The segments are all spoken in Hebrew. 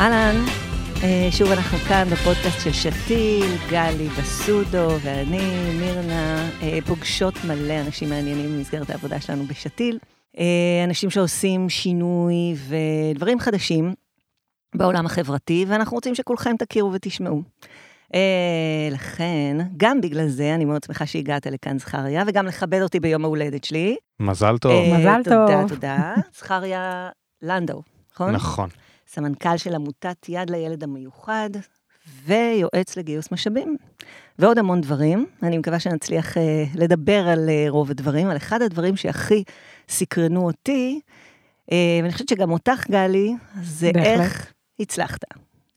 אהלן, אה, שוב אנחנו כאן בפודקאסט של שתיל, גלי בסודו ואני, מירנה, אה, פוגשות מלא אנשים מעניינים במסגרת העבודה שלנו בשתיל. אה, אנשים שעושים שינוי ודברים חדשים בעולם החברתי, ואנחנו רוצים שכולכם תכירו ותשמעו. לכן, גם בגלל זה, אני מאוד שמחה שהגעת לכאן, זכריה, וגם לכבד אותי ביום ההולדת שלי. מזל טוב. מזל טוב. תודה, תודה. זכריה לנדו, נכון? נכון. סמנכ"ל של עמותת יד לילד המיוחד, ויועץ לגיוס משאבים, ועוד המון דברים. אני מקווה שנצליח uh, לדבר על uh, רוב הדברים, על אחד הדברים שהכי סקרנו אותי, uh, ואני חושבת שגם אותך, גלי, זה בהחלט. איך הצלחת,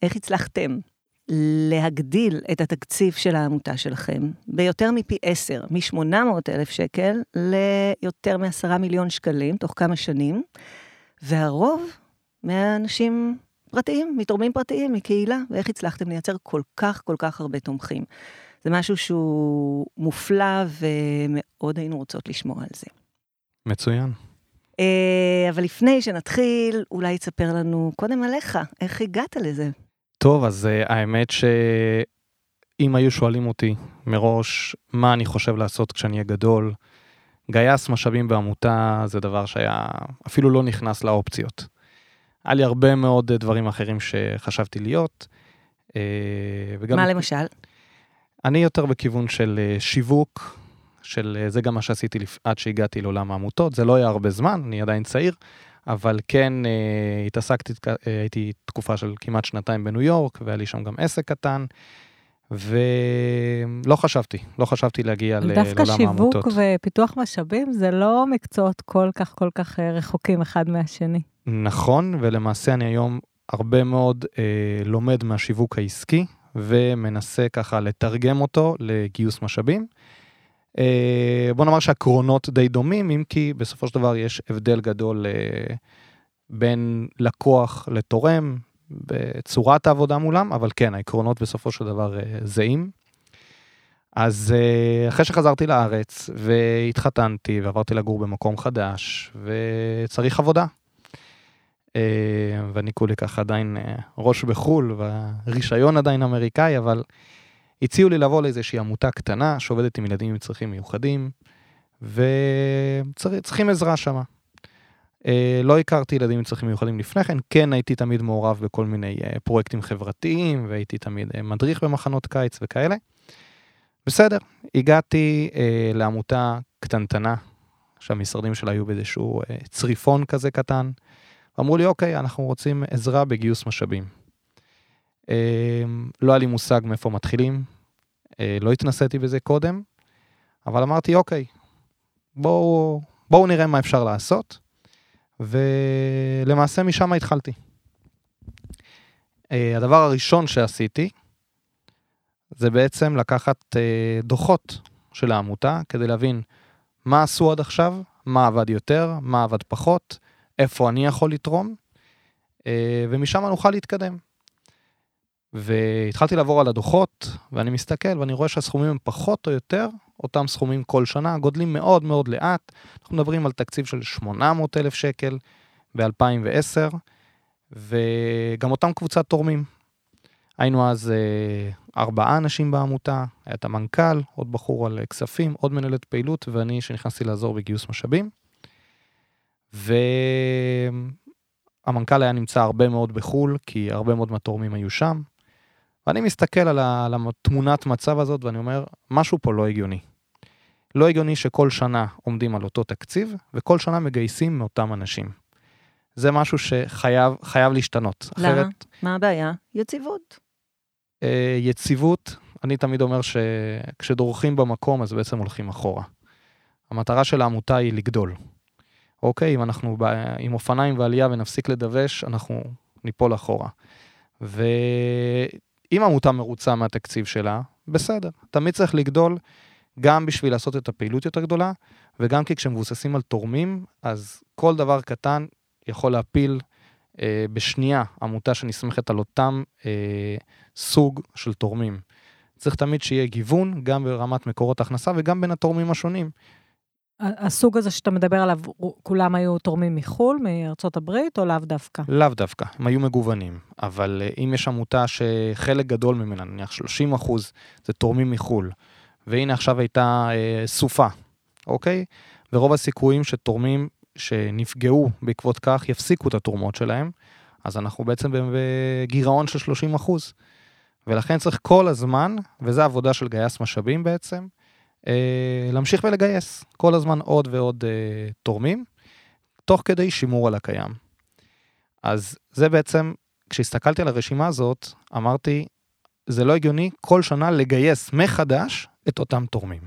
איך הצלחתם להגדיל את התקציב של העמותה שלכם ביותר מפי עשר, מ-800 אלף שקל ליותר מ-10 מיליון שקלים תוך כמה שנים, והרוב מאנשים פרטיים, מתורמים פרטיים, מקהילה, ואיך הצלחתם לייצר כל כך כל כך הרבה תומכים. זה משהו שהוא מופלא ומאוד היינו רוצות לשמוע על זה. מצוין. אה, אבל לפני שנתחיל, אולי תספר לנו קודם עליך, איך הגעת לזה? טוב, אז uh, האמת שאם היו שואלים אותי מראש מה אני חושב לעשות כשאני אהיה גדול, גייס משאבים בעמותה זה דבר שהיה אפילו לא נכנס לאופציות. היה לי הרבה מאוד דברים אחרים שחשבתי להיות. אה, וגם... מה למשל? אני יותר בכיוון של אה, שיווק, של אה, זה גם מה שעשיתי עד שהגעתי לעולם העמותות, זה לא היה הרבה זמן, אני עדיין צעיר, אבל כן התעסקתי, הייתי תקופה של כמעט שנתיים בניו יורק, והיה לי שם גם עסק קטן. ולא חשבתי, לא חשבתי להגיע לעולם העמותות. דווקא שיווק ופיתוח משאבים זה לא מקצועות כל כך כל כך רחוקים אחד מהשני. נכון, ולמעשה אני היום הרבה מאוד אה, לומד מהשיווק העסקי, ומנסה ככה לתרגם אותו לגיוס משאבים. אה, בוא נאמר שהקרונות די דומים, אם כי בסופו של דבר יש הבדל גדול אה, בין לקוח לתורם בצורת העבודה מולם, אבל כן, העקרונות בסופו של דבר אה, זהים. אז אה, אחרי שחזרתי לארץ והתחתנתי ועברתי לגור במקום חדש וצריך עבודה, ואני כולי ככה עדיין אה, ראש בחו"ל, והרישיון עדיין אמריקאי, אבל הציעו לי לבוא לאיזושהי עמותה קטנה שעובדת עם ילדים עם צרכים מיוחדים, וצריכים עזרה שם. אה, לא הכרתי ילדים עם צרכים מיוחדים לפני כן, כן הייתי תמיד מעורב בכל מיני פרויקטים חברתיים, והייתי תמיד מדריך במחנות קיץ וכאלה. בסדר, הגעתי אה, לעמותה קטנטנה, שהמשרדים שלה היו באיזשהו אה, צריפון כזה קטן. אמרו לי, אוקיי, אנחנו רוצים עזרה בגיוס משאבים. אה, לא היה לי מושג מאיפה מתחילים, אה, לא התנסיתי בזה קודם, אבל אמרתי, אוקיי, בואו, בואו נראה מה אפשר לעשות, ולמעשה משם התחלתי. אה, הדבר הראשון שעשיתי, זה בעצם לקחת דוחות של העמותה כדי להבין מה עשו עד עכשיו, מה עבד יותר, מה עבד פחות, איפה אני יכול לתרום, אה, ומשם נוכל להתקדם. והתחלתי לעבור על הדוחות, ואני מסתכל ואני רואה שהסכומים הם פחות או יותר אותם סכומים כל שנה, גודלים מאוד מאוד לאט. אנחנו מדברים על תקציב של 800 אלף שקל ב-2010, וגם אותם קבוצת תורמים. היינו אז אה, ארבעה אנשים בעמותה, היה את המנכ"ל, עוד בחור על כספים, עוד מנהלת פעילות, ואני שנכנסתי לעזור בגיוס משאבים. והמנכ"ל היה נמצא הרבה מאוד בחו"ל, כי הרבה מאוד מהתורמים היו שם. ואני מסתכל על, התמונת מצב הזאת ואני אומר, משהו פה לא הגיוני. לא הגיוני שכל שנה עומדים על אותו תקציב, וכל שנה מגייסים מאותם אנשים. זה משהו שחייב להשתנות. למה? אחרת... מה הבעיה? יציבות. אה, יציבות, אני תמיד אומר שכשדורכים במקום אז בעצם הולכים אחורה. המטרה של העמותה היא לגדול. אוקיי, אם אנחנו עם אופניים ועלייה ונפסיק לדווש, אנחנו ניפול אחורה. ואם עמותה מרוצה מהתקציב שלה, בסדר, תמיד צריך לגדול גם בשביל לעשות את הפעילות יותר גדולה, וגם כי כשמבוססים על תורמים, אז כל דבר קטן יכול להפיל אה, בשנייה עמותה שנסמכת על אותם אה, סוג של תורמים. צריך תמיד שיהיה גיוון, גם ברמת מקורות הכנסה וגם בין התורמים השונים. הסוג הזה שאתה מדבר עליו, כולם היו תורמים מחו"ל, מארצות הברית, או לאו דווקא? לאו דווקא, הם היו מגוונים. אבל אה, אם יש עמותה שחלק גדול ממנה, נניח 30 אחוז, זה תורמים מחו"ל, והנה עכשיו הייתה אה, סופה, אוקיי? ורוב הסיכויים שתורמים שנפגעו בעקבות כך יפסיקו את התרומות שלהם, אז אנחנו בעצם בגירעון של 30 אחוז. ולכן צריך כל הזמן, וזו עבודה של גייס משאבים בעצם, להמשיך ולגייס כל הזמן עוד ועוד אה, תורמים, תוך כדי שימור על הקיים. אז זה בעצם, כשהסתכלתי על הרשימה הזאת, אמרתי, זה לא הגיוני כל שנה לגייס מחדש את אותם תורמים.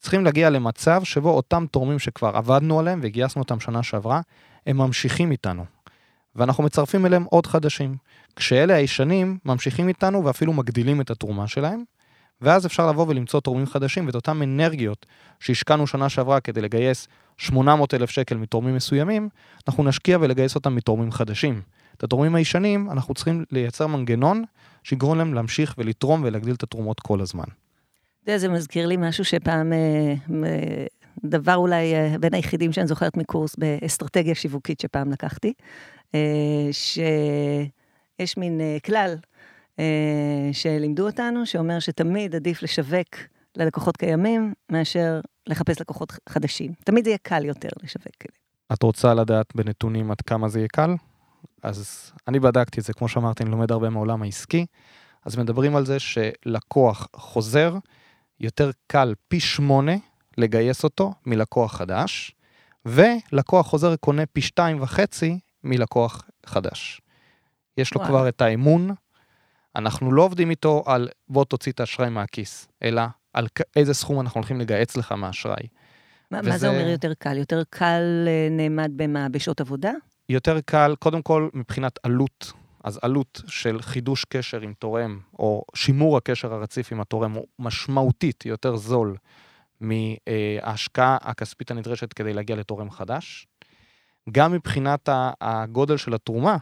צריכים להגיע למצב שבו אותם תורמים שכבר עבדנו עליהם וגייסנו אותם שנה שעברה, הם ממשיכים איתנו. ואנחנו מצרפים אליהם עוד חדשים. כשאלה הישנים ממשיכים איתנו ואפילו מגדילים את התרומה שלהם, ואז אפשר לבוא ולמצוא תורמים חדשים ואת אותן אנרגיות שהשקענו שנה שעברה כדי לגייס 800 אלף שקל מתורמים מסוימים, אנחנו נשקיע ולגייס אותם מתורמים חדשים. את התורמים הישנים, אנחנו צריכים לייצר מנגנון שיגרום להם להמשיך ולתרום ולהגדיל את התרומות כל הזמן. זה מזכיר לי משהו שפעם, אה, דבר אולי אה, בין היחידים שאני זוכרת מקורס באסטרטגיה שיווקית שפעם לקחתי, אה, שיש מין כלל שלימדו אותנו, שאומר שתמיד עדיף לשווק ללקוחות קיימים מאשר לחפש לקוחות חדשים. תמיד זה יהיה קל יותר לשווק. את רוצה לדעת בנתונים עד כמה זה יהיה קל? אז אני בדקתי את זה, כמו שאמרתי, אני לומד הרבה מעולם העסקי. אז מדברים על זה שלקוח חוזר, יותר קל פי שמונה לגייס אותו מלקוח חדש, ולקוח חוזר קונה פי שתיים וחצי מלקוח חדש. יש לו וואו. כבר את האמון, אנחנו לא עובדים איתו על בוא תוציא את האשראי מהכיס, אלא על איזה סכום אנחנו הולכים לגייס לך מהאשראי. מה, וזה... מה זה אומר יותר קל? יותר קל אה, נעמד במה? בשעות עבודה? יותר קל, קודם כל, מבחינת עלות אז עלות של חידוש קשר עם תורם, או שימור הקשר הרציף עם התורם, הוא משמעותית יותר זול מההשקעה הכספית הנדרשת כדי להגיע לתורם חדש. גם מבחינת הגודל של התרומה,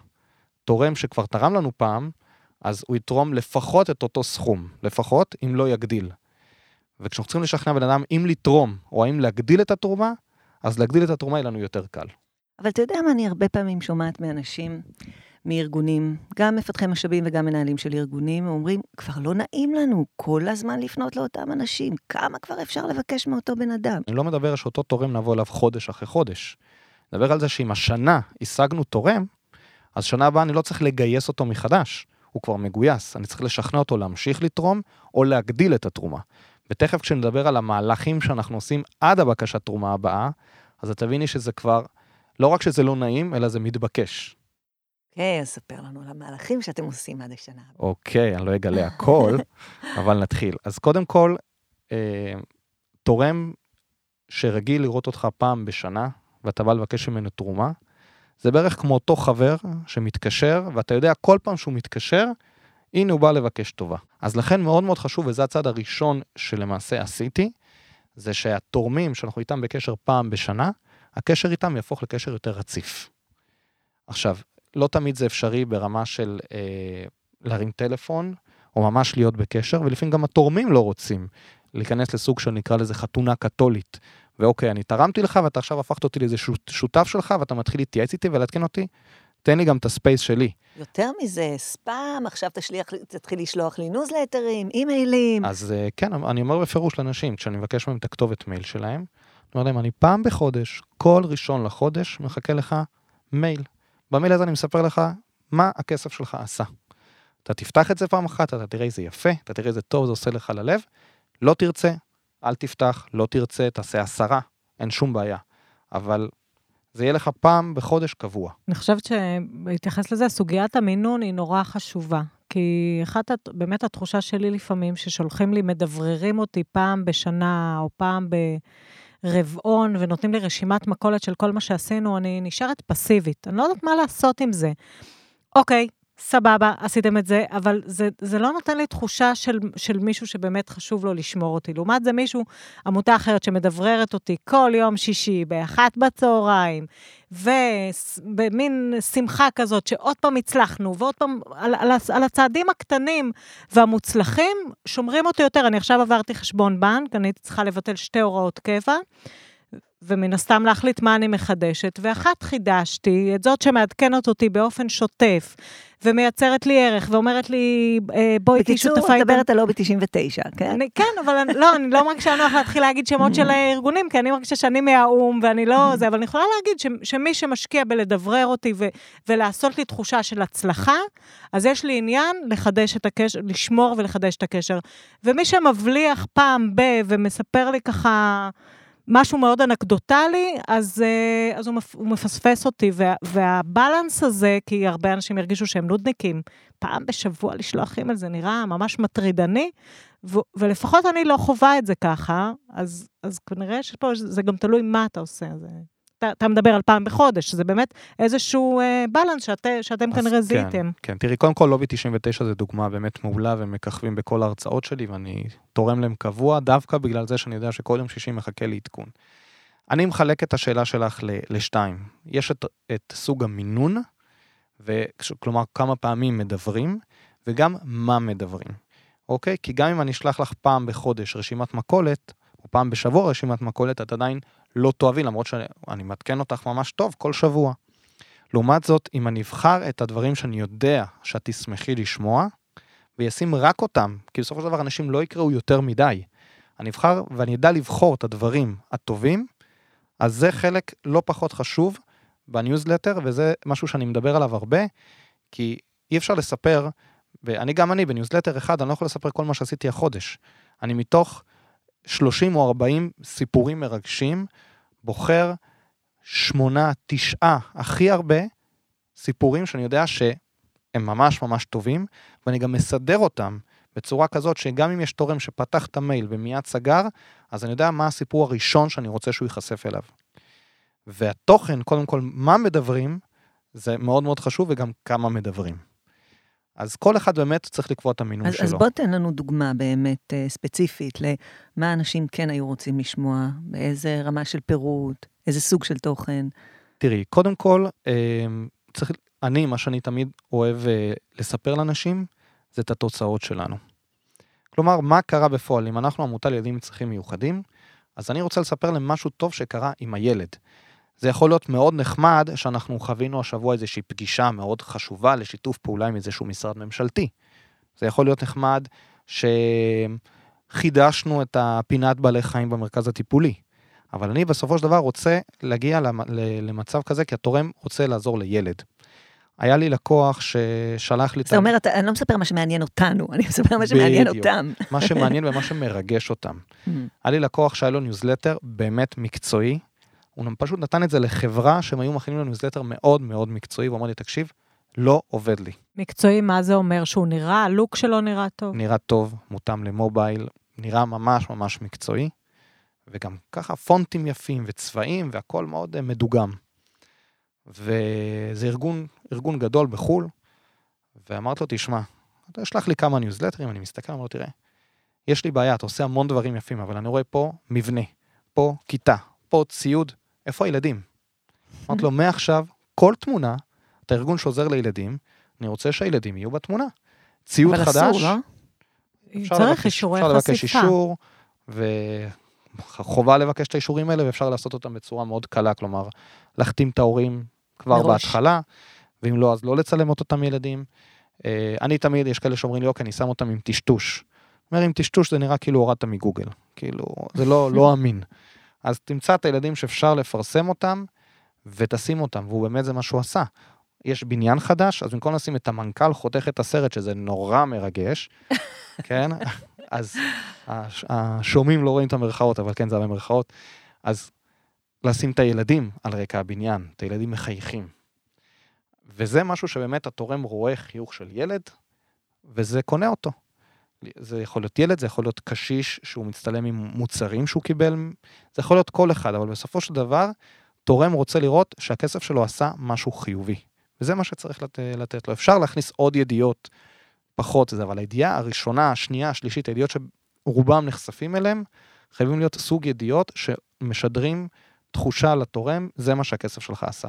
תורם שכבר תרם לנו פעם, אז הוא יתרום לפחות את אותו סכום, לפחות אם לא יגדיל. וכשאנחנו צריכים לשכנע בן אדם אם לתרום או האם להגדיל את התרומה, אז להגדיל את התרומה יהיה לנו יותר קל. אבל אתה יודע מה אני הרבה פעמים שומעת מאנשים מארגונים, גם מפתחי משאבים וגם מנהלים של ארגונים, אומרים, כבר לא נעים לנו כל הזמן לפנות לאותם אנשים, כמה כבר אפשר לבקש מאותו בן אדם? אני לא מדבר שאותו תורם נבוא אליו חודש אחרי חודש. אני מדבר על זה שאם השנה השגנו תורם, אז שנה הבאה אני לא צריך לגייס אותו מחדש, הוא כבר מגויס, אני צריך לשכנע אותו להמשיך לתרום או להגדיל את התרומה. ותכף כשנדבר על המהלכים שאנחנו עושים עד הבקשת תרומה הבאה, אז את תביני שזה כבר, לא רק שזה לא נעים, אלא זה מתבקש. אוקיי, אז ספר לנו על המהלכים שאתם עושים עד השנה. אוקיי, אני לא אגלה הכל, אבל נתחיל. אז קודם כל, אה, תורם שרגיל לראות אותך פעם בשנה, ואתה בא לבקש ממנו תרומה, זה בערך כמו אותו חבר שמתקשר, ואתה יודע כל פעם שהוא מתקשר, הנה הוא בא לבקש טובה. אז לכן מאוד מאוד חשוב, וזה הצעד הראשון שלמעשה עשיתי, זה שהתורמים שאנחנו איתם בקשר פעם בשנה, הקשר איתם יהפוך לקשר יותר רציף. עכשיו, לא תמיד זה אפשרי ברמה של אה, להרים טלפון, או ממש להיות בקשר, ולפעמים גם התורמים לא רוצים להיכנס לסוג של נקרא לזה חתונה קתולית. ואוקיי, אני תרמתי לך ואתה עכשיו הפכת אותי לאיזה שותף שלך ואתה מתחיל להתייעץ איתי ולעדכן אותי, תן לי גם את הספייס שלי. יותר מזה, ספאם, עכשיו תשליח, תתחיל לשלוח לי ניוזלטרים, אימיילים. אז אה, כן, אני אומר בפירוש לאנשים, כשאני מבקש מהם את הכתובת מייל שלהם, אני אומר להם, אני פעם בחודש, כל ראשון לחודש, מחכה לך מייל. במייל הזה אני מספר לך מה הכסף שלך עשה. אתה תפתח את זה פעם אחת, אתה תראה איזה יפה, אתה תראה איזה טוב זה עושה לך ללב. לא תרצה, אל תפתח, לא תרצה, תעשה עשרה, אין שום בעיה. אבל זה יהיה לך פעם בחודש קבוע. אני חושבת שבהתייחס לזה, סוגיית המינון היא נורא חשובה. כי אחת, באמת התחושה שלי לפעמים, ששולחים לי, מדבררים אותי פעם בשנה, או פעם ב... רבעון ונותנים לי רשימת מכולת של כל מה שעשינו, אני נשארת פסיבית. אני לא יודעת מה לעשות עם זה. אוקיי, סבבה, עשיתם את זה, אבל זה, זה לא נותן לי תחושה של, של מישהו שבאמת חשוב לו לשמור אותי. לעומת זה מישהו, עמותה אחרת שמדבררת אותי כל יום שישי, באחת בצהריים, ובמין שמחה כזאת שעוד פעם הצלחנו, ועוד פעם על, על, על הצעדים הקטנים והמוצלחים, שומרים אותי יותר. אני עכשיו עברתי חשבון בנק, אני צריכה לבטל שתי הוראות קבע. ומן הסתם להחליט מה אני מחדשת, ואחת חידשתי, את זאת שמעדכנת אותי באופן שוטף, ומייצרת לי ערך, ואומרת לי, אה, בואי תהיי שותפה בקיצור, את מדברת על לובי 99, כן? אני, כן, אבל אני, לא, אני לא מרגישה נוח להתחיל להגיד שמות של הארגונים, כי אני מרגישה שאני מהאו"ם, ואני לא זה, אבל אני יכולה להגיד ש, שמי שמשקיע בלדברר אותי ו, ולעשות לי תחושה של הצלחה, אז יש לי עניין לחדש את הקשר, לשמור ולחדש את הקשר. ומי שמבליח פעם ב... ומספר לי ככה... משהו מאוד אנקדוטלי, אז, אה, אז הוא, מפ, הוא מפספס אותי, וה, והבלנס הזה, כי הרבה אנשים הרגישו שהם נודניקים, פעם בשבוע לשלוח אימייל זה נראה ממש מטרידני, ו, ולפחות אני לא חווה את זה ככה, אז, אז כנראה שפה זה גם תלוי מה אתה עושה. זה... אתה, אתה מדבר על פעם בחודש, שזה באמת איזשהו אה, בלנס שאת, שאתם כנראה כן, זיהיתם. כן, תראי, קודם כל לובי 99 זה דוגמה באמת מעולה ומככבים בכל ההרצאות שלי, ואני תורם להם קבוע, דווקא בגלל זה שאני יודע שכל יום שישי מחכה לעדכון. אני מחלק את השאלה שלך לשתיים. יש את, את סוג המינון, ו, כלומר כמה פעמים מדברים, וגם מה מדברים, אוקיי? כי גם אם אני אשלח לך פעם בחודש רשימת מכולת, או פעם בשבוע רשימת מכולת, את עדיין לא תאהבי, למרות שאני מעדכן אותך ממש טוב כל שבוע. לעומת זאת, אם אני אבחר את הדברים שאני יודע שאת תשמחי לשמוע, וישים רק אותם, כי בסופו של דבר אנשים לא יקראו יותר מדי. אני אבחר ואני אדע לבחור את הדברים הטובים, אז זה חלק לא פחות חשוב בניוזלטר, וזה משהו שאני מדבר עליו הרבה, כי אי אפשר לספר, ואני גם אני בניוזלטר אחד, אני לא יכול לספר כל מה שעשיתי החודש. אני מתוך 30 או 40 סיפורים מרגשים, בוחר שמונה, תשעה, הכי הרבה סיפורים שאני יודע שהם ממש ממש טובים, ואני גם מסדר אותם בצורה כזאת שגם אם יש תורם שפתח את המייל ומיד סגר, אז אני יודע מה הסיפור הראשון שאני רוצה שהוא ייחשף אליו. והתוכן, קודם כל, מה מדברים, זה מאוד מאוד חשוב, וגם כמה מדברים. אז כל אחד באמת צריך לקבוע את המינון שלו. אז בוא תן לנו דוגמה באמת uh, ספציפית למה אנשים כן היו רוצים לשמוע, באיזה רמה של פירוט, איזה סוג של תוכן. תראי, קודם כל, uh, צריך, אני, מה שאני תמיד אוהב uh, לספר לאנשים, זה את התוצאות שלנו. כלומר, מה קרה בפועל? אם אנחנו עמותה לילדים עם צרכים מיוחדים, אז אני רוצה לספר להם משהו טוב שקרה עם הילד. זה יכול להיות מאוד נחמד שאנחנו חווינו השבוע איזושהי פגישה מאוד חשובה לשיתוף פעולה עם איזשהו משרד ממשלתי. זה יכול להיות נחמד שחידשנו את הפינת בעלי חיים במרכז הטיפולי. אבל אני בסופו של דבר רוצה להגיע למצב כזה, כי התורם רוצה לעזור לילד. היה לי לקוח ששלח לי... זאת אומרת, אני לא מספר מה שמעניין אותנו, אני מספר מה שמעניין אותם. מה שמעניין ומה שמרגש אותם. Mm. היה לי לקוח שהיה לו ניוזלטר באמת מקצועי, הוא פשוט נתן את זה לחברה שהם היו מכינים לנו ניוזלטר מאוד מאוד מקצועי, והוא אמר לי, תקשיב, לא עובד לי. מקצועי, מה זה אומר? שהוא נראה, ה look שלו נראה טוב? נראה טוב, מותאם ל mobile, נראה ממש ממש מקצועי, וגם ככה פונטים יפים וצבעים והכל מאוד אה, מדוגם. וזה ארגון, ארגון גדול בחו"ל, ואמרתי לו, תשמע, אתה אשלח לי כמה ניוזלטרים, אני מסתכל, אמר לו, תראה, יש לי בעיה, אתה עושה המון דברים יפים, אבל אני רואה פה מבנה, פה כיתה, פה ציוד, איפה הילדים? אמרתי לו, מעכשיו, כל תמונה, אתה ארגון שעוזר לילדים, אני רוצה שהילדים יהיו בתמונה. ציוד חדש. אבל אסור, לא? צריך אישורי חשיפה. אפשר לבקש אישור, וחובה לבקש את האישורים האלה, ואפשר לעשות אותם בצורה מאוד קלה, כלומר, להחתים את ההורים כבר מראש. בהתחלה, ואם לא, אז לא לצלם את אותם ילדים. אה, אני תמיד, יש כאלה שאומרים לי, אוקיי, אני שם אותם עם טשטוש. אומר, עם טשטוש זה נראה כאילו הורדת מגוגל. כאילו, זה לא, לא אמין. אז תמצא את הילדים שאפשר לפרסם אותם, ותשים אותם, והוא באמת זה מה שהוא עשה. יש בניין חדש, אז במקום לשים את המנכ"ל חותך את הסרט, שזה נורא מרגש, כן? אז השומעים לא רואים את המרכאות, אבל כן, זה במרכאות. אז לשים את הילדים על רקע הבניין, את הילדים מחייכים. וזה משהו שבאמת התורם רואה חיוך של ילד, וזה קונה אותו. זה יכול להיות ילד, זה יכול להיות קשיש שהוא מצטלם עם מוצרים שהוא קיבל, זה יכול להיות כל אחד, אבל בסופו של דבר, תורם רוצה לראות שהכסף שלו עשה משהו חיובי. וזה מה שצריך לת, לתת לו. אפשר להכניס עוד ידיעות פחות זה, אבל הידיעה הראשונה, השנייה, השלישית, הידיעות שרובם נחשפים אליהם, חייבים להיות סוג ידיעות שמשדרים תחושה לתורם, זה מה שהכסף שלך עשה.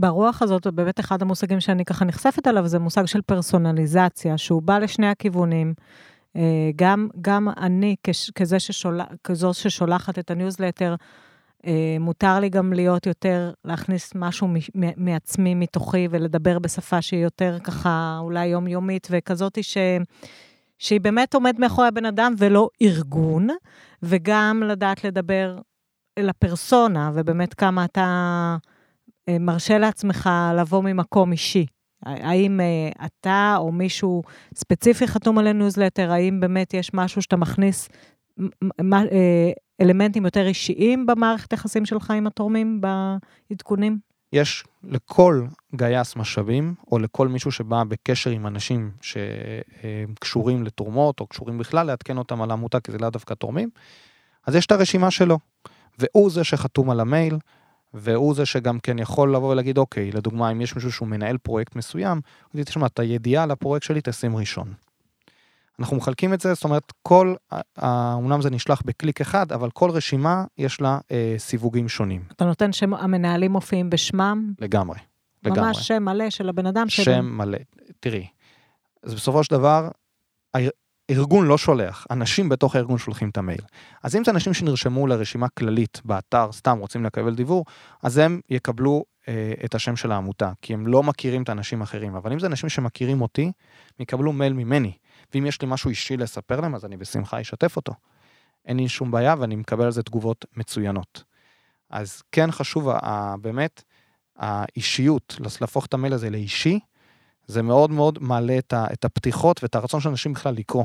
ברוח הזאת, באמת אחד המושגים שאני ככה נחשפת עליו, זה מושג של פרסונליזציה, שהוא בא לשני הכיוונים. אה, גם, גם אני, כזה ששול, כזו ששולחת את הניוזלטר, אה, מותר לי גם להיות יותר, להכניס משהו מעצמי, מתוכי, ולדבר בשפה שהיא יותר ככה, אולי יומיומית, וכזאתי ש... שהיא באמת עומד מאחורי הבן אדם ולא ארגון, וגם לדעת לדבר אל הפרסונה, ובאמת כמה אתה אה, מרשה לעצמך לבוא ממקום אישי. האם uh, אתה או מישהו ספציפי חתום על הניוזלטר, האם באמת יש משהו שאתה מכניס uh, אלמנטים יותר אישיים במערכת היחסים שלך עם התורמים בעדכונים? יש לכל מגייס משאבים, או לכל מישהו שבא בקשר עם אנשים שקשורים לתרומות, או קשורים בכלל, לעדכן אותם על העמותה, כי זה לאו דווקא תורמים, אז יש את הרשימה שלו, והוא זה שחתום על המייל, והוא זה שגם כן יכול לבוא ולהגיד, אוקיי, לדוגמה, אם יש מישהו שהוא מנהל פרויקט מסוים, הוא יגיד, תשמע, את הידיעה על הפרויקט שלי תשים ראשון. אנחנו מחלקים את זה, זאת אומרת, כל, אומנם זה נשלח בקליק אחד, אבל כל רשימה יש לה אה, סיווגים שונים. אתה נותן שהמנהלים מופיעים בשמם? לגמרי, לגמרי. ממש שם מלא של הבן אדם? שם שבן... מלא. תראי, אז בסופו של דבר, ארגון לא שולח, אנשים בתוך הארגון שולחים את המייל. אז אם זה אנשים שנרשמו לרשימה כללית באתר, סתם רוצים לקבל דיוור, אז הם יקבלו אה, את השם של העמותה, כי הם לא מכירים את האנשים האחרים. אבל אם זה אנשים שמכירים אותי, הם יקבלו מייל ממני. ואם יש לי משהו אישי לספר להם, אז אני בשמחה אשתף אותו. אין לי שום בעיה ואני מקבל על זה תגובות מצוינות. אז כן חשוב, באמת, האישיות, להפוך את המייל הזה לאישי, זה מאוד מאוד מעלה את הפתיחות ואת הרצון של אנשים בכלל לקרוא.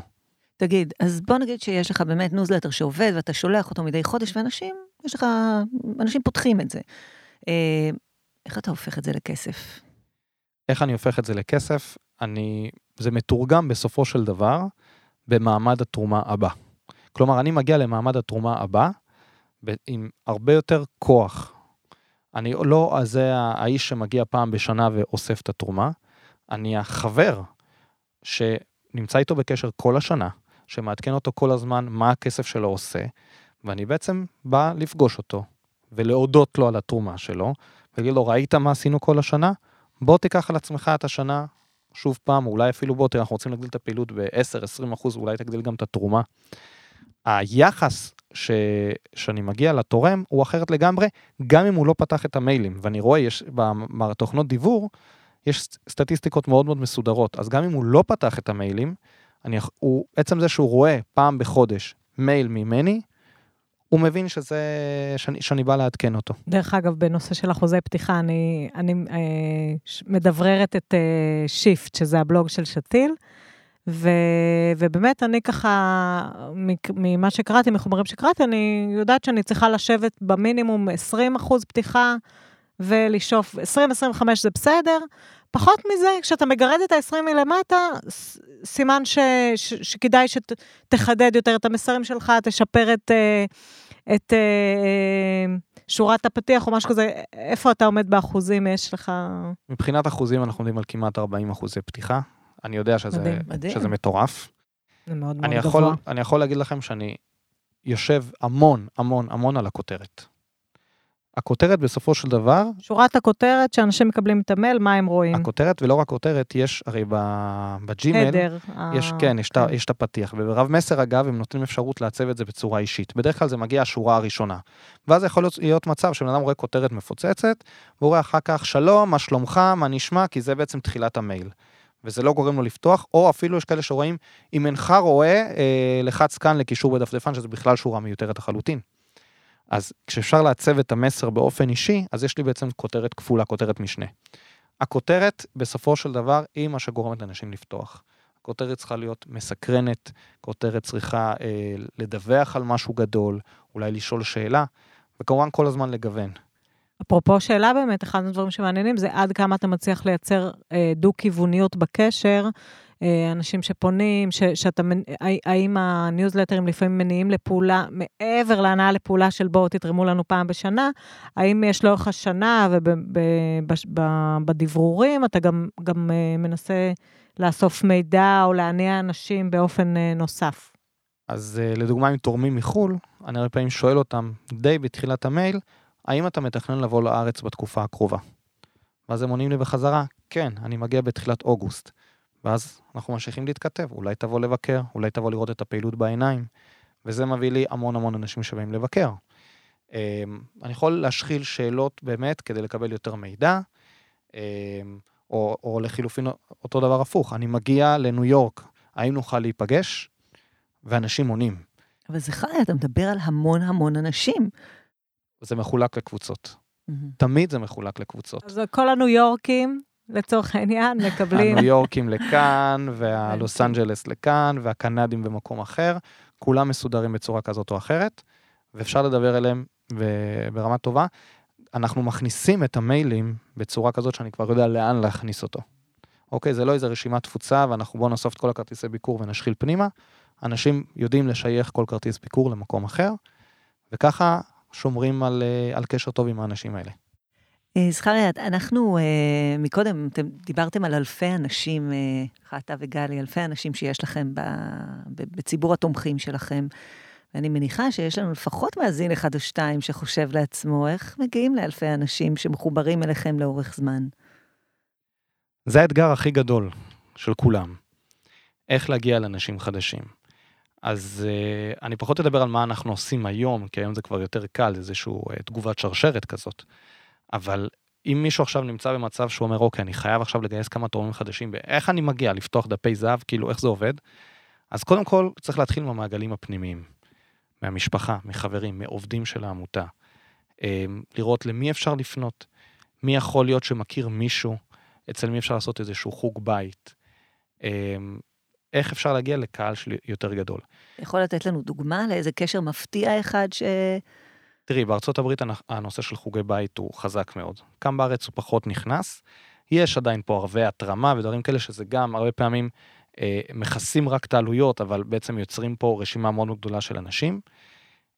תגיד, אז בוא נגיד שיש לך באמת ניוזלטר שעובד ואתה שולח אותו מדי חודש, ואנשים, יש לך, אנשים פותחים את זה. אה, איך אתה הופך את זה לכסף? איך אני הופך את זה לכסף? אני, זה מתורגם בסופו של דבר במעמד התרומה הבא. כלומר, אני מגיע למעמד התרומה הבא עם הרבה יותר כוח. אני לא זה האיש שמגיע פעם בשנה ואוסף את התרומה, אני החבר שנמצא איתו בקשר כל השנה, שמעדכן אותו כל הזמן מה הכסף שלו עושה, ואני בעצם בא לפגוש אותו ולהודות לו על התרומה שלו, ולהגיד לו, ראית מה עשינו כל השנה? בוא תיקח על עצמך את השנה שוב פעם, אולי אפילו בוא, תראה, אנחנו רוצים להגדיל את הפעילות ב-10-20 אחוז, אולי תגדיל גם את התרומה. היחס ש... שאני מגיע לתורם הוא אחרת לגמרי, גם אם הוא לא פתח את המיילים. ואני רואה, יש בתוכנות דיוור, יש סטטיסטיקות מאוד מאוד מסודרות, אז גם אם הוא לא פתח את המיילים, אני, הוא, עצם זה שהוא רואה פעם בחודש מייל ממני, הוא מבין שזה, שאני, שאני בא לעדכן אותו. דרך אגב, בנושא של אחוזי פתיחה, אני, אני אה, מדבררת את אה, שיפט, שזה הבלוג של שתיל, ו, ובאמת, אני ככה, ממה שקראתי, מחומרים שקראתי, אני יודעת שאני צריכה לשבת במינימום 20 אחוז פתיחה, ולשאוף 20-25 זה בסדר. פחות מזה, כשאתה מגרד את ה-20 מלמטה, סימן ש, ש, שכדאי שתחדד יותר את המסרים שלך, תשפר את, אה, את אה, שורת הפתיח או משהו כזה. איפה אתה עומד באחוזים? יש לך... מבחינת אחוזים אנחנו עומדים על כמעט 40 אחוזי פתיחה. אני יודע שזה, מדהים, מדהים. שזה מטורף. זה מאוד מאוד גבוה. אני יכול להגיד לכם שאני יושב המון, המון, המון על הכותרת. הכותרת בסופו של דבר... שורת הכותרת שאנשים מקבלים את המייל, מה הם רואים? הכותרת, ולא רק כותרת, יש הרי בג'ימל, הדר. יש, כן, יש, כן. יש את הפתיח, וברב מסר אגב, הם נותנים אפשרות לעצב את זה בצורה אישית. בדרך כלל זה מגיע השורה הראשונה. ואז יכול להיות, להיות מצב שבן אדם רואה כותרת מפוצצת, והוא רואה אחר כך, שלום, מה שלומך, מה נשמע, כי זה בעצם תחילת המייל. וזה לא גורם לו לפתוח, או אפילו יש כאלה שרואים, אם אינך רואה, אה, לחץ כאן לקישור בדפדפן, שזה בכלל שורה מיותרת לחלוטין. אז כשאפשר לעצב את המסר באופן אישי, אז יש לי בעצם כותרת כפולה, כותרת משנה. הכותרת, בסופו של דבר, היא מה שגורמת לאנשים לפתוח. הכותרת צריכה להיות מסקרנת, כותרת צריכה אה, לדווח על משהו גדול, אולי לשאול שאלה, וכמובן כל הזמן לגוון. אפרופו שאלה באמת, אחד הדברים שמעניינים זה עד כמה אתה מצליח לייצר אה, דו-כיווניות בקשר אנשים שפונים, ש, שאתה, האם הניוזלטרים לפעמים מניעים לפעולה, מעבר להנאה לפעולה של בואו תתרמו לנו פעם בשנה, האם יש לאורך השנה ובדברורים אתה גם, גם אה, מנסה לאסוף מידע או להניע אנשים באופן אה, נוסף? אז לדוגמה, אם תורמים מחו"ל, אני הרבה פעמים שואל אותם, די בתחילת המייל, האם אתה מתכנן לבוא לארץ בתקופה הקרובה? ואז הם עונים לי בחזרה, כן, אני מגיע בתחילת אוגוסט. ואז אנחנו ממשיכים להתכתב, אולי תבוא לבקר, אולי תבוא לראות את הפעילות בעיניים, וזה מביא לי המון המון אנשים שבאים לבקר. אני יכול להשחיל שאלות באמת כדי לקבל יותר מידע, או, או לחילופין אותו דבר הפוך, אני מגיע לניו יורק, האם נוכל להיפגש? ואנשים עונים. אבל זה חי, אתה מדבר על המון המון אנשים. זה מחולק לקבוצות. Mm-hmm. תמיד זה מחולק לקבוצות. אז כל הניו יורקים, לצורך העניין, מקבלים... הניו יורקים לכאן, והלוס אנג'לס לכאן, והקנדים במקום אחר, כולם מסודרים בצורה כזאת או אחרת, ואפשר לדבר אליהם ברמה טובה. אנחנו מכניסים את המיילים בצורה כזאת שאני כבר יודע לאן להכניס אותו. אוקיי, זה לא איזה רשימת תפוצה, ואנחנו בואו נאסוף את כל הכרטיסי ביקור ונשחיל פנימה. אנשים יודעים לשייך כל כרטיס ביקור למקום אחר, וככה שומרים על, אה, על קשר טוב עם האנשים האלה. אה, זכריה, אנחנו אה, מקודם, אתם דיברתם על אלפי אנשים, אתה וגלי, אלפי אנשים שיש לכם בציבור התומכים שלכם. ואני מניחה שיש לנו לפחות מאזין אחד או שתיים שחושב לעצמו, איך מגיעים לאלפי אנשים שמחוברים אליכם לאורך זמן? זה האתגר הכי גדול של כולם, איך להגיע לאנשים חדשים. אז uh, אני פחות אדבר על מה אנחנו עושים היום, כי היום זה כבר יותר קל, איזושהי תגובת שרשרת כזאת. אבל אם מישהו עכשיו נמצא במצב שהוא אומר, אוקיי, אני חייב עכשיו לגייס כמה תורמים חדשים, איך אני מגיע לפתוח דפי זהב, כאילו, איך זה עובד? אז קודם כל, צריך להתחיל מהמעגלים הפנימיים. מהמשפחה, מחברים, מעובדים של העמותה. אמ, לראות למי אפשר לפנות, מי יכול להיות שמכיר מישהו, אצל מי אפשר לעשות איזשהו חוג בית. אמ, איך אפשר להגיע לקהל של יותר גדול. יכול לתת לנו דוגמה לאיזה קשר מפתיע אחד ש... תראי, בארצות הברית הנושא של חוגי בית הוא חזק מאוד. כאן בארץ הוא פחות נכנס. יש עדיין פה ערבי התרמה ודברים כאלה שזה גם הרבה פעמים אה, מכסים רק את העלויות, אבל בעצם יוצרים פה רשימה מאוד גדולה של אנשים.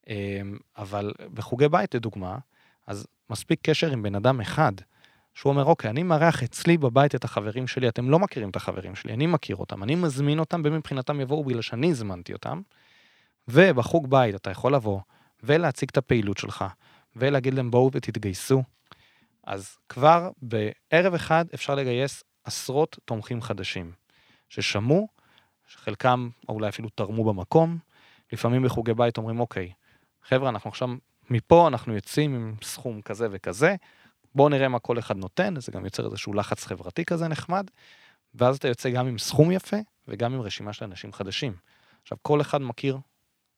אה, אבל בחוגי בית, לדוגמה, אז מספיק קשר עם בן אדם אחד, שהוא אומר, אוקיי, אני מארח אצלי בבית את החברים שלי, אתם לא מכירים את החברים שלי, אני מכיר אותם, אני מזמין אותם, ומבחינתם יבואו בגלל שאני הזמנתי אותם. ובחוג בית אתה יכול לבוא ולהציג את הפעילות שלך, ולהגיד להם בואו ותתגייסו. אז כבר בערב אחד אפשר לגייס עשרות תומכים חדשים. ששמעו, שחלקם אולי אפילו תרמו במקום. לפעמים בחוגי בית אומרים, אוקיי, חבר'ה, אנחנו עכשיו, מפה אנחנו יוצאים עם סכום כזה וכזה, בואו נראה מה כל אחד נותן, זה גם יוצר איזשהו לחץ חברתי כזה נחמד, ואז אתה יוצא גם עם סכום יפה וגם עם רשימה של אנשים חדשים. עכשיו, כל אחד מכיר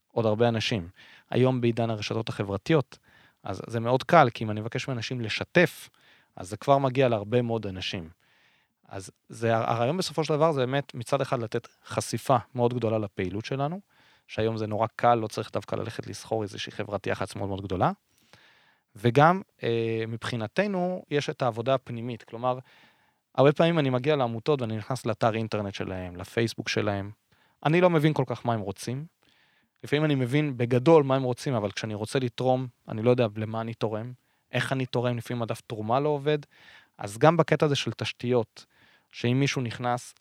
עוד הרבה אנשים. היום בעידן הרשתות החברתיות, אז זה מאוד קל, כי אם אני מבקש מאנשים לשתף, אז זה כבר מגיע להרבה מאוד אנשים. אז זה, הרעיון בסופו של דבר זה באמת מצד אחד לתת חשיפה מאוד גדולה לפעילות שלנו, שהיום זה נורא קל, לא צריך דווקא ללכת לסחור איזושהי חברת יח"צ מאוד מאוד גדולה. וגם אה, מבחינתנו יש את העבודה הפנימית, כלומר, הרבה פעמים אני מגיע לעמותות ואני נכנס לאתר אינטרנט שלהם, לפייסבוק שלהם, אני לא מבין כל כך מה הם רוצים. לפעמים אני מבין בגדול מה הם רוצים, אבל כשאני רוצה לתרום, אני לא יודע למה אני תורם, איך אני תורם, לפעמים הדף תרומה לא עובד. אז גם בקטע הזה של תשתיות, שאם מישהו נכנס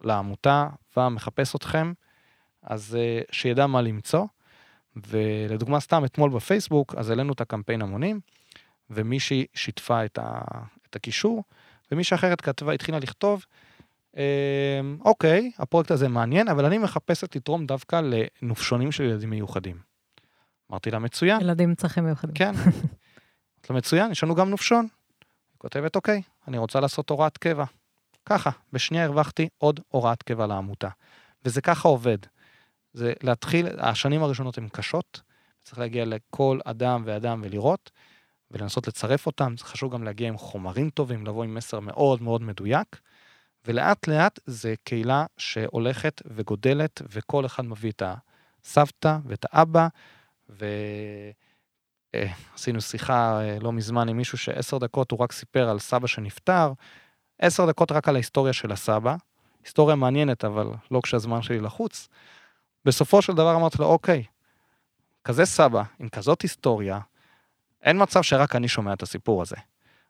לעמותה ומחפש אתכם, אז אה, שידע מה למצוא. ולדוגמה סתם אתמול בפייסבוק, אז העלינו את הקמפיין המונים, ומישהי שיתפה את, ה, את הקישור, ומישהי אחרת כתבה, התחילה לכתוב, אוקיי, הפרויקט הזה מעניין, אבל אני מחפשת לתרום דווקא לנופשונים של ילדים מיוחדים. אמרתי לה, מצוין. ילדים עם צרכים מיוחדים. כן. אמרתי לה, מצוין, יש לנו גם נופשון. היא כותבת, אוקיי, אני רוצה לעשות הוראת קבע. ככה, בשנייה הרווחתי עוד הוראת קבע לעמותה. וזה ככה עובד. זה להתחיל, השנים הראשונות הן קשות, צריך להגיע לכל אדם ואדם ולראות, ולנסות לצרף אותם, זה חשוב גם להגיע עם חומרים טובים, לבוא עם מסר מאוד מאוד מדויק, ולאט לאט זה קהילה שהולכת וגודלת, וכל אחד מביא את הסבתא ואת האבא, ועשינו שיחה אה, לא מזמן עם מישהו שעשר דקות הוא רק סיפר על סבא שנפטר, עשר דקות רק על ההיסטוריה של הסבא, היסטוריה מעניינת, אבל לא כשהזמן שלי לחוץ. בסופו של דבר אמרתי לו, אוקיי, כזה סבא, עם כזאת היסטוריה, אין מצב שרק אני שומע את הסיפור הזה.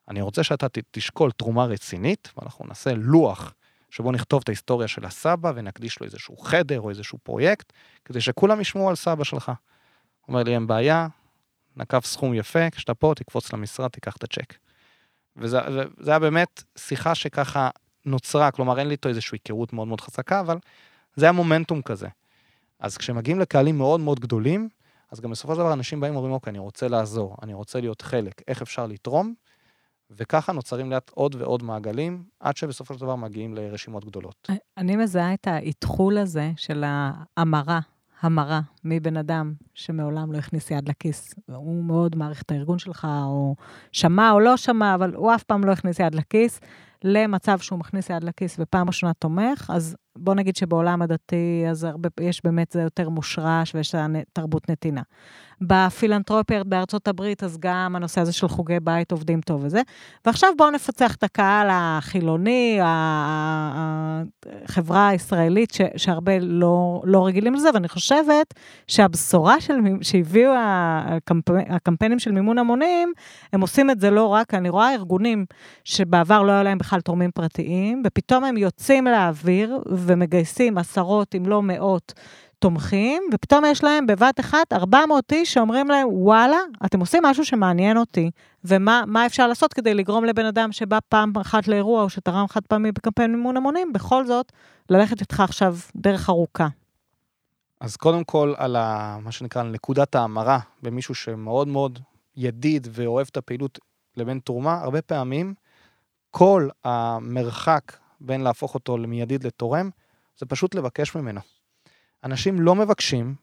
אני רוצה שאתה תשקול תרומה רצינית, ואנחנו נעשה לוח שבו נכתוב את ההיסטוריה של הסבא ונקדיש לו איזשהו חדר או איזשהו פרויקט, כדי שכולם ישמעו על סבא שלך. אומר לי, אין בעיה, נקב סכום יפה, כשאתה פה תקפוץ למשרד, תיקח את הצ'ק. וזה היה באמת שיחה שככה נוצרה, כלומר אין לי איתו איזושהי היכרות מאוד מאוד חזקה, אבל זה היה מומנטום כזה. אז כשמגיעים לקהלים מאוד מאוד גדולים, אז גם בסופו של דבר אנשים באים ואומרים, אוקיי, אני רוצה לעזור, אני רוצה להיות חלק, איך אפשר לתרום? וככה נוצרים לאט עוד ועוד מעגלים, עד שבסופו של דבר מגיעים לרשימות גדולות. אני מזהה את האתחול הזה של ההמרה, המרה מבן אדם שמעולם לא הכניס יד לכיס. הוא מאוד מעריך את הארגון שלך, או שמע או לא שמע, אבל הוא אף פעם לא הכניס יד לכיס, למצב שהוא מכניס יד לכיס ופעם ראשונה תומך, אז בוא נגיד שבעולם הדתי, אז הרבה, יש באמת, זה יותר מושרש ויש תרבות נתינה. בפילנטרופיה בארצות הברית, אז גם הנושא הזה של חוגי בית עובדים טוב וזה. ועכשיו בואו נפצח את הקהל החילוני, החברה הישראלית, ש, שהרבה לא, לא רגילים לזה, ואני חושבת שהבשורה של, שהביאו הקמפ, הקמפיינים של מימון המונים, הם עושים את זה לא רק, אני רואה ארגונים שבעבר לא היה להם בכלל תורמים פרטיים, ופתאום הם יוצאים לאוויר ומגייסים עשרות, אם לא מאות, תומכים, ופתאום יש להם בבת אחת 400 איש שאומרים להם, וואלה, אתם עושים משהו שמעניין אותי, ומה אפשר לעשות כדי לגרום לבן אדם שבא פעם אחת לאירוע, או שתרם חד פעמי בקמפיין מימון המונים, בכל זאת, ללכת איתך עכשיו דרך ארוכה. אז קודם כל, על ה, מה שנקרא, נקודת ההמרה במישהו שמאוד מאוד ידיד ואוהב את הפעילות לבין תרומה, הרבה פעמים כל המרחק בין להפוך אותו מידיד לתורם, זה פשוט לבקש ממנו. אנשים לא מבקשים,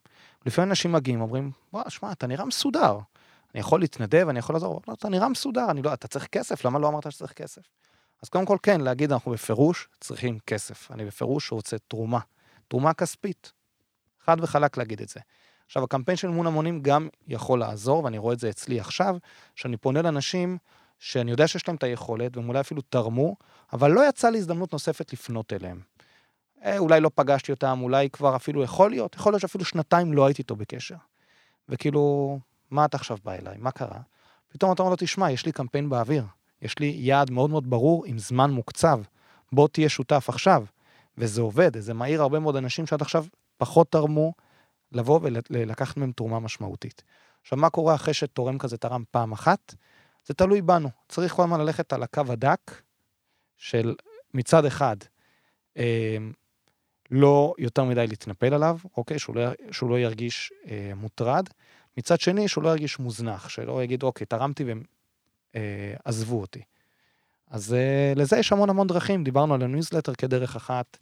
לפעמים אנשים מגיעים, אומרים, וואו, שמע, אתה נראה מסודר. אני יכול להתנדב, אני יכול לעזור, לא, אתה נראה מסודר, אני לא, אתה צריך כסף, למה לא אמרת שצריך כסף? אז קודם כל, כן, להגיד, אנחנו בפירוש צריכים כסף. אני בפירוש רוצה תרומה. תרומה כספית. חד וחלק להגיד את זה. עכשיו, הקמפיין של מימון המונים גם יכול לעזור, ואני רואה את זה אצלי עכשיו, שאני פונה לאנשים שאני יודע שיש להם את היכולת, והם אולי אפילו תרמו, אבל לא יצאה לי הזדמנות נוספת לפנות אליהם. אה, אולי לא פגשתי אותם, אולי כבר אפילו יכול להיות, יכול להיות שאפילו שנתיים לא הייתי איתו בקשר. וכאילו, מה אתה עכשיו בא אליי? מה קרה? פתאום אתה אומר לו, תשמע, יש לי קמפיין באוויר, יש לי יעד מאוד מאוד ברור עם זמן מוקצב, בוא תהיה שותף עכשיו. וזה עובד, זה מעיר הרבה מאוד אנשים שעד עכשיו פחות תרמו, לבוא ולקחת מהם תרומה משמעותית. עכשיו, מה קורה אחרי שתורם כזה תרם פעם אחת? זה תלוי בנו. צריך כל הזמן ללכת על הקו הדק של מצד אחד, אה, לא יותר מדי להתנפל עליו, אוקיי? שהוא לא, שהוא לא ירגיש אה, מוטרד. מצד שני, שהוא לא ירגיש מוזנח, שלא יגיד, אוקיי, תרמתי והם אה, עזבו אותי. אז אה, לזה יש המון המון דרכים, דיברנו על הניוזלטר כדרך אחת.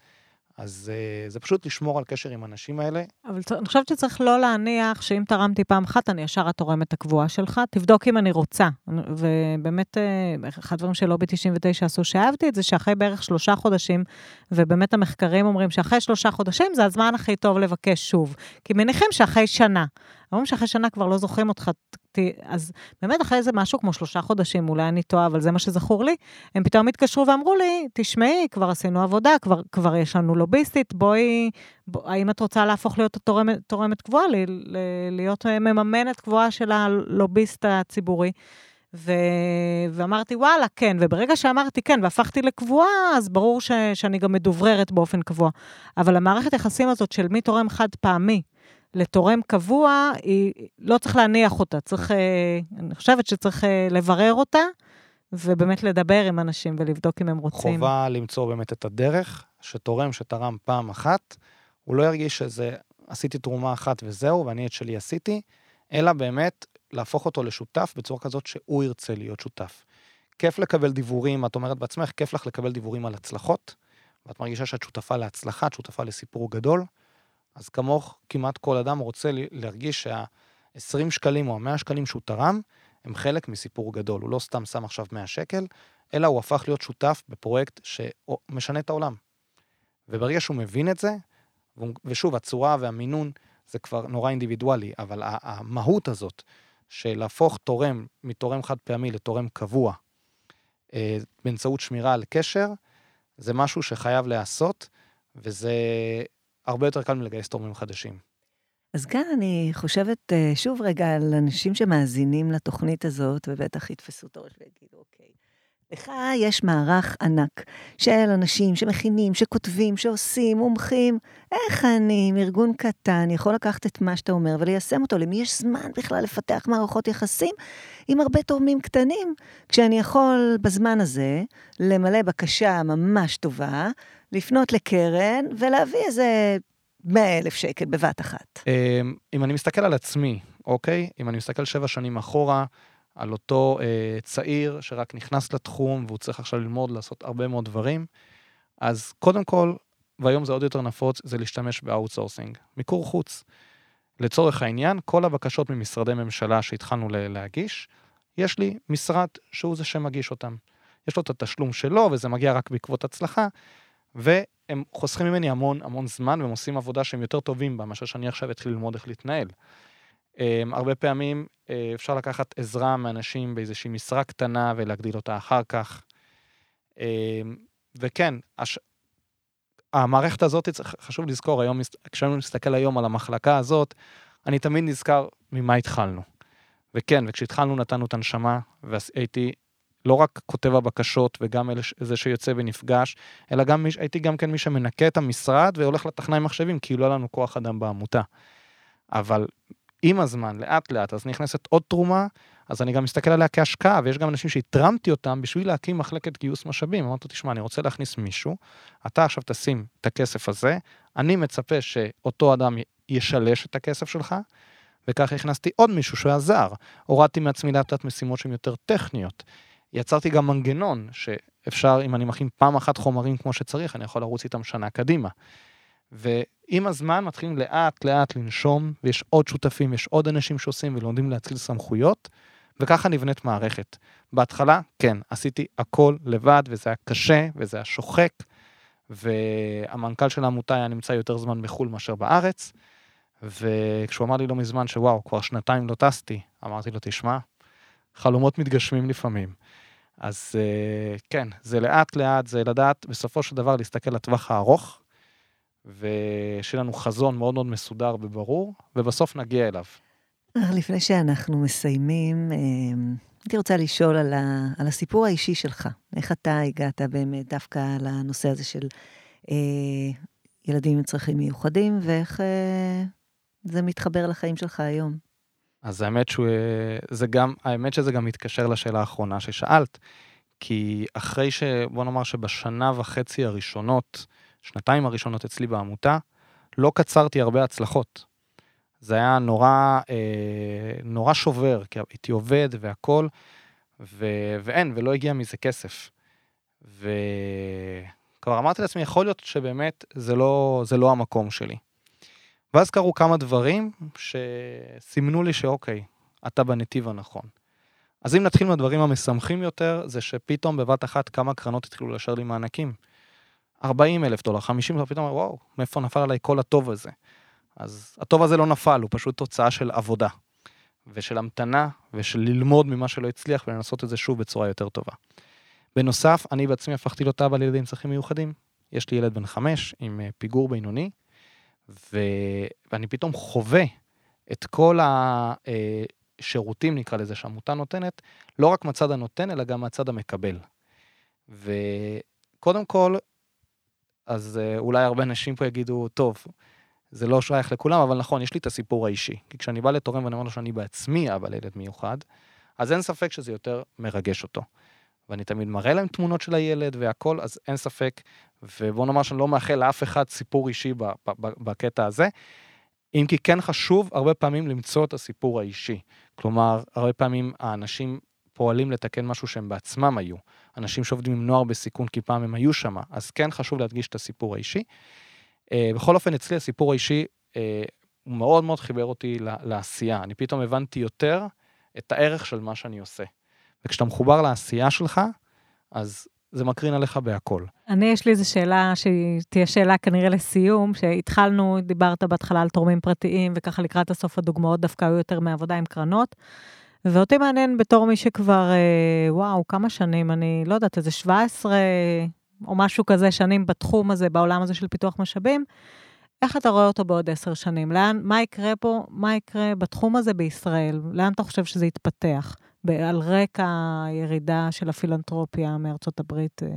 אז uh, זה פשוט לשמור על קשר עם האנשים האלה. אבל אני חושבת שצריך לא להניח שאם תרמתי פעם אחת, אני ישר התורמת הקבועה שלך. תבדוק אם אני רוצה. ובאמת, uh, אחד הדברים שלובי 99 עשו שאהבתי את זה, שאחרי בערך שלושה חודשים, ובאמת המחקרים אומרים שאחרי שלושה חודשים זה הזמן הכי טוב לבקש שוב. כי מניחים שאחרי שנה. אומרים שאחרי שנה כבר לא זוכרים אותך, אז באמת אחרי איזה משהו כמו שלושה חודשים, אולי אני טועה, אבל זה מה שזכור לי, הם פתאום התקשרו ואמרו לי, תשמעי, כבר עשינו עבודה, כבר, כבר יש לנו לוביסטית, בואי, בוא, האם את רוצה להפוך להיות תורמת, תורמת קבועה, ל, ל, להיות מממנת קבועה של הלוביסט הציבורי? ו... ואמרתי, וואלה, כן. וברגע שאמרתי כן והפכתי לקבועה, אז ברור ש... שאני גם מדובררת באופן קבוע. אבל המערכת יחסים הזאת של מי תורם חד פעמי, לתורם קבוע, היא, לא צריך להניח אותה, צריך, אה, אני חושבת שצריך אה, לברר אותה, ובאמת לדבר עם אנשים ולבדוק אם הם רוצים. חובה למצוא באמת את הדרך, שתורם שתרם פעם אחת, הוא לא ירגיש שזה, עשיתי תרומה אחת וזהו, ואני את שלי עשיתי, אלא באמת להפוך אותו לשותף בצורה כזאת שהוא ירצה להיות שותף. כיף לקבל דיבורים, את אומרת בעצמך, כיף לך לקבל דיבורים על הצלחות, ואת מרגישה שאת שותפה להצלחה, את שותפה לסיפור גדול. אז כמוך, כמעט כל אדם רוצה להרגיש שה-20 שקלים או ה-100 שקלים שהוא תרם, הם חלק מסיפור גדול. הוא לא סתם שם עכשיו 100 שקל, אלא הוא הפך להיות שותף בפרויקט שמשנה את העולם. וברגע שהוא מבין את זה, ושוב, הצורה והמינון זה כבר נורא אינדיבידואלי, אבל המהות הזאת של להפוך תורם מתורם חד פעמי לתורם קבוע, אה, באמצעות שמירה על קשר, זה משהו שחייב להיעשות, וזה הרבה יותר קל מלגייס תורמים חדשים. אז כאן אני חושבת אה, שוב רגע על אנשים שמאזינים לתוכנית הזאת, ובטח יתפסו את הראש ויגידו, אוקיי, לך יש מערך ענק של אנשים שמכינים, שכותבים, שעושים, מומחים. איך אני, עם ארגון קטן, יכול לקחת את מה שאתה אומר וליישם אותו? למי יש זמן בכלל לפתח מערכות יחסים עם הרבה תורמים קטנים? כשאני יכול בזמן הזה למלא בקשה ממש טובה, לפנות לקרן ולהביא איזה 100 אלף שקל בבת אחת. אמ, אם אני מסתכל על עצמי, אוקיי? אם אני מסתכל שבע שנים אחורה, על אותו אה, צעיר שרק נכנס לתחום והוא צריך עכשיו ללמוד לעשות הרבה מאוד דברים, אז קודם כל, והיום זה עוד יותר נפוץ, זה להשתמש ב outsourcing, מיקור חוץ. לצורך העניין, כל הבקשות ממשרדי ממשלה שהתחלנו להגיש, יש לי משרד שהוא זה שמגיש אותם. יש לו את התשלום שלו, וזה מגיע רק בעקבות הצלחה, והם חוסכים ממני המון המון זמן, והם עושים עבודה שהם יותר טובים בה, מאשר שאני עכשיו אתחיל ללמוד איך להתנהל. Um, הרבה פעמים uh, אפשר לקחת עזרה מאנשים באיזושהי משרה קטנה ולהגדיל אותה אחר כך. Um, וכן, הש... המערכת הזאת, חשוב לזכור היום, כשאני מסתכל היום על המחלקה הזאת, אני תמיד נזכר ממה התחלנו. וכן, וכשהתחלנו נתנו את הנשמה, והייתי לא רק כותב הבקשות וגם אלה, זה שיוצא ונפגש, אלא גם הייתי גם כן מי שמנקה את המשרד והולך לטכנאי מחשבים, כי לא היה לנו כוח אדם בעמותה. אבל עם הזמן, לאט לאט, אז נכנסת עוד תרומה, אז אני גם מסתכל עליה כהשקעה, ויש גם אנשים שהתרמתי אותם בשביל להקים מחלקת גיוס משאבים. אמרתי, תשמע, אני רוצה להכניס מישהו, אתה עכשיו תשים את הכסף הזה, אני מצפה שאותו אדם ישלש את הכסף שלך, וכך הכנסתי עוד מישהו שעזר. הורדתי מעצמי לאט לאט משימות שהן יותר טכניות. יצרתי גם מנגנון שאפשר, אם אני מכין פעם אחת חומרים כמו שצריך, אני יכול לרוץ איתם שנה קדימה. ועם הזמן מתחילים לאט לאט לנשום, ויש עוד שותפים, יש עוד אנשים שעושים ולומדים להציל סמכויות, וככה נבנית מערכת. בהתחלה, כן, עשיתי הכל לבד, וזה היה קשה, וזה היה שוחק, והמנכ"ל של העמותה היה נמצא יותר זמן בחו"ל מאשר בארץ, וכשהוא אמר לי לא מזמן שוואו, כבר שנתיים לא טסתי, אמרתי לו, תשמע, חלומות מתגשמים לפעמים. אז אה, כן, זה לאט לאט, זה לדעת בסופו של דבר להסתכל לטווח הארוך, ושיהיה לנו חזון מאוד מאוד מסודר וברור, ובסוף נגיע אליו. לפני שאנחנו מסיימים, אה, הייתי רוצה לשאול על, ה, על הסיפור האישי שלך. איך אתה הגעת באמת דווקא לנושא הזה של אה, ילדים עם צרכים מיוחדים, ואיך אה, זה מתחבר לחיים שלך היום? אז האמת שהוא, זה גם, האמת שזה גם מתקשר לשאלה האחרונה ששאלת, כי אחרי ש... בוא נאמר שבשנה וחצי הראשונות, שנתיים הראשונות אצלי בעמותה, לא קצרתי הרבה הצלחות. זה היה נורא, אה, נורא שובר, כי הייתי עובד והכול. ואין, ולא הגיע מזה כסף. וכבר אמרתי לעצמי, יכול להיות שבאמת זה לא, זה לא המקום שלי. ואז קרו כמה דברים שסימנו לי שאוקיי, אתה בנתיב הנכון. אז אם נתחיל מהדברים המשמחים יותר, זה שפתאום בבת אחת כמה קרנות התחילו לאשר לי מענקים. 40 אלף דולר, 50 אלף, פתאום וואו, מאיפה נפל עליי כל הטוב הזה? אז הטוב הזה לא נפל, הוא פשוט תוצאה של עבודה, ושל המתנה, ושל ללמוד ממה שלא הצליח ולנסות את זה שוב בצורה יותר טובה. בנוסף, אני בעצמי הפכתי להיות אבא לילדים עם צרכים מיוחדים. יש לי ילד בן חמש עם אה, פיגור בינוני, ו... ואני פתאום חווה את כל השירותים, נקרא לזה, שהעמותה נותנת, לא רק מהצד הנותן, אלא גם מהצד המקבל. וקודם כל, אז אה, אולי הרבה אנשים פה יגידו, טוב, זה לא שייך לכולם, אבל נכון, יש לי את הסיפור האישי. כי כשאני בא לתורם ואני אומר לו שאני בעצמי אבא לילד מיוחד, אז אין ספק שזה יותר מרגש אותו. ואני תמיד מראה להם תמונות של הילד והכל, אז אין ספק, ובוא נאמר שאני לא מאחל לאף אחד סיפור אישי בקטע הזה. אם כי כן חשוב הרבה פעמים למצוא את הסיפור האישי. כלומר, הרבה פעמים האנשים פועלים לתקן משהו שהם בעצמם היו. אנשים שעובדים עם נוער בסיכון כי פעם הם היו שם, אז כן חשוב להדגיש את הסיפור האישי. Uh, בכל אופן, אצלי הסיפור האישי, uh, הוא מאוד מאוד חיבר אותי לעשייה. אני פתאום הבנתי יותר את הערך של מה שאני עושה. וכשאתה מחובר לעשייה שלך, אז זה מקרין עליך בהכל. אני, יש לי איזו שאלה שתהיה שאלה כנראה לסיום, שהתחלנו, דיברת בהתחלה על תורמים פרטיים, וככה לקראת הסוף הדוגמאות דווקא היו יותר מעבודה עם קרנות. ואותי מעניין בתור מי שכבר, אה, וואו, כמה שנים, אני לא יודעת, איזה 17 או משהו כזה שנים בתחום הזה, בעולם הזה של פיתוח משאבים, איך אתה רואה אותו בעוד עשר שנים? לאן, מה יקרה פה, מה יקרה בתחום הזה בישראל? לאן אתה חושב שזה יתפתח? על רקע הירידה של הפילנטרופיה מארצות הברית, אה,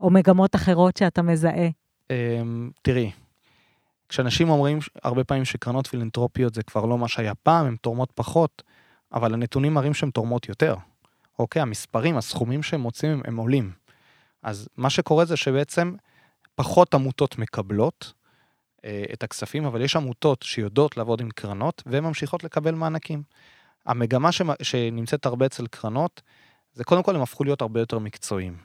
או מגמות אחרות שאתה מזהה? אמ, תראי, כשאנשים אומרים הרבה פעמים שקרנות פילנטרופיות זה כבר לא מה שהיה פעם, הן תורמות פחות, אבל הנתונים מראים שהן תורמות יותר. אוקיי, המספרים, הסכומים שהם מוצאים הם עולים. אז מה שקורה זה שבעצם פחות עמותות מקבלות, אה, את הכספים, אבל יש עמותות שיודעות לעבוד עם קרנות והן ממשיכות לקבל מענקים. המגמה ש... שנמצאת הרבה אצל קרנות, זה קודם כל הם הפכו להיות הרבה יותר מקצועיים.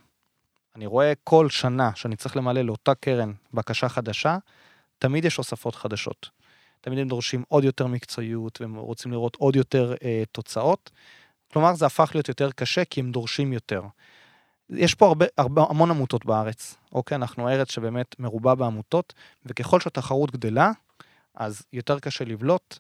אני רואה כל שנה שאני צריך למלא לאותה קרן בקשה חדשה, תמיד יש הוספות חדשות. תמיד הם דורשים עוד יותר מקצועיות והם רוצים לראות עוד יותר אה, תוצאות. כלומר, זה הפך להיות יותר קשה כי הם דורשים יותר. יש פה הרבה, הרבה, המון עמותות בארץ, אוקיי? אנחנו ארץ שבאמת מרובה בעמותות, וככל שהתחרות גדלה, אז יותר קשה לבלוט,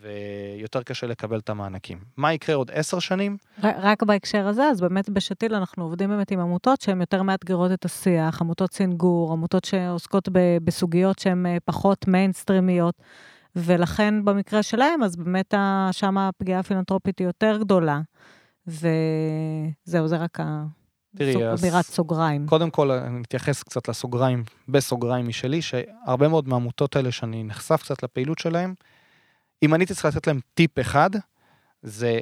ויותר קשה לקבל את המענקים. מה יקרה עוד עשר שנים? רק בהקשר הזה, אז באמת בשתיל אנחנו עובדים באמת עם עמותות שהן יותר מאתגרות את השיח, עמותות סינגור, עמותות שעוסקות בסוגיות שהן אה, פחות מיינסטרימיות, ולכן במקרה שלהם, אז באמת שם הפגיעה הפילנטרופית היא יותר גדולה. וזהו, זה רק ה... תראי, אז... אמירת סוגריים. קודם כל, אני אתייחס קצת לסוגריים, בסוגריים משלי, שהרבה מאוד מהעמותות האלה שאני נחשף קצת לפעילות שלהם, אם אני צריך לתת להם טיפ אחד, זה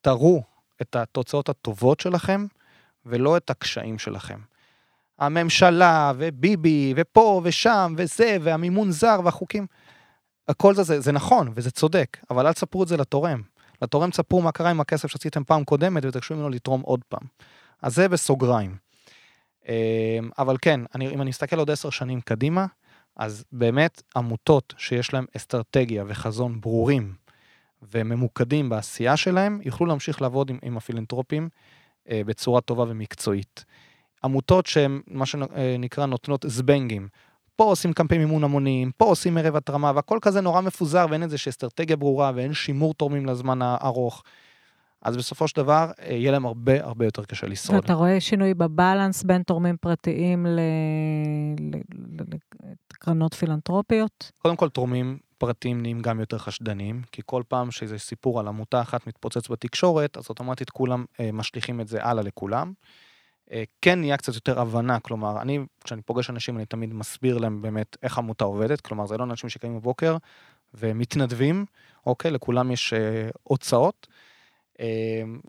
תראו את התוצאות הטובות שלכם, ולא את הקשיים שלכם. הממשלה, וביבי, ופה ושם, וזה, והמימון זר, והחוקים, הכל זה, זה, זה נכון, וזה צודק, אבל אל תספרו את זה לתורם. לתורם תספרו מה קרה עם הכסף שעשיתם פעם קודמת, ותקשו ממנו לתרום עוד פעם. אז זה בסוגריים. אמ, אבל כן, אני, אם אני מסתכל עוד עשר שנים קדימה, אז באמת עמותות שיש להן אסטרטגיה וחזון ברורים וממוקדים בעשייה שלהם, יוכלו להמשיך לעבוד עם, עם הפילנטרופים אה, בצורה טובה ומקצועית. עמותות שהן מה שנקרא נותנות זבנגים. פה עושים קמפיין מימון המונים, פה עושים ערב התרמה, והכל כזה נורא מפוזר ואין איזה אסטרטגיה ברורה ואין שימור תורמים לזמן הארוך. אז בסופו של דבר אה, יהיה להם הרבה הרבה יותר קשה לשרוד. ואתה רואה שינוי בבלנס בין תורמים פרטיים לקרנות פילנטרופיות? קודם כל, תורמים פרטיים נהיים גם יותר חשדניים, כי כל פעם שזה סיפור על עמותה אחת מתפוצץ בתקשורת, אז אוטומטית כולם אה, משליכים את זה הלאה לכולם. אה, כן נהיה קצת יותר הבנה, כלומר, אני, כשאני פוגש אנשים, אני תמיד מסביר להם באמת איך עמותה עובדת, כלומר, זה לא אנשים שקמים בבוקר ומתנדבים, אוקיי, לכולם יש אה, הוצאות. אמ,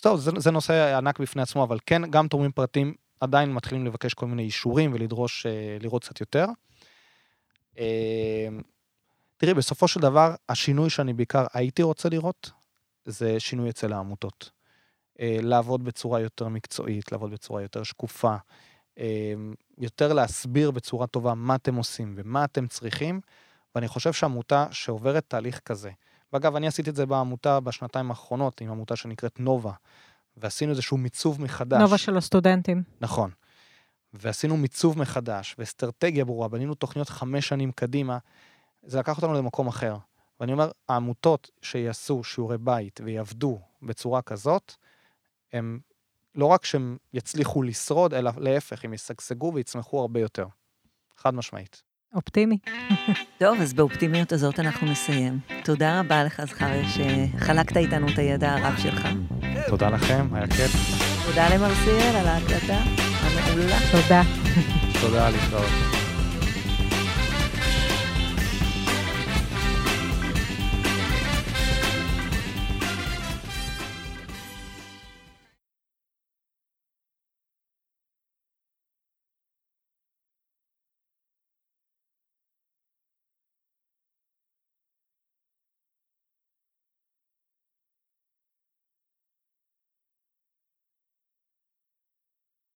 טוב, זה, זה נושא ענק בפני עצמו, אבל כן, גם תורמים פרטיים עדיין מתחילים לבקש כל מיני אישורים ולדרוש אה, לראות קצת יותר. אמ, תראי, בסופו של דבר, השינוי שאני בעיקר הייתי רוצה לראות, זה שינוי אצל העמותות. אה, לעבוד בצורה יותר מקצועית, לעבוד בצורה יותר שקופה, אמ, יותר להסביר בצורה טובה מה אתם עושים ומה אתם צריכים, ואני חושב שעמותה שעוברת תהליך כזה, ואגב, אני עשיתי את זה בעמותה בשנתיים האחרונות, עם עמותה שנקראת נובה, ועשינו איזשהו מיצוב מחדש. נובה של הסטודנטים. נכון. ועשינו מיצוב מחדש, ואסטרטגיה ברורה, בנינו תוכניות חמש שנים קדימה, זה לקח אותנו למקום אחר. ואני אומר, העמותות שיעשו שיעורי בית ויעבדו בצורה כזאת, הם לא רק שהם יצליחו לשרוד, אלא להפך, הם ישגשגו ויצמחו הרבה יותר. חד משמעית. אופטימי. טוב, אז באופטימיות הזאת אנחנו נסיים. תודה רבה לך, זכריה, שחלקת איתנו את הידע הרב שלך. תודה לכם, היה כיף. תודה למרסיאל על ההקלטה המעולה. תודה. תודה, להתראות.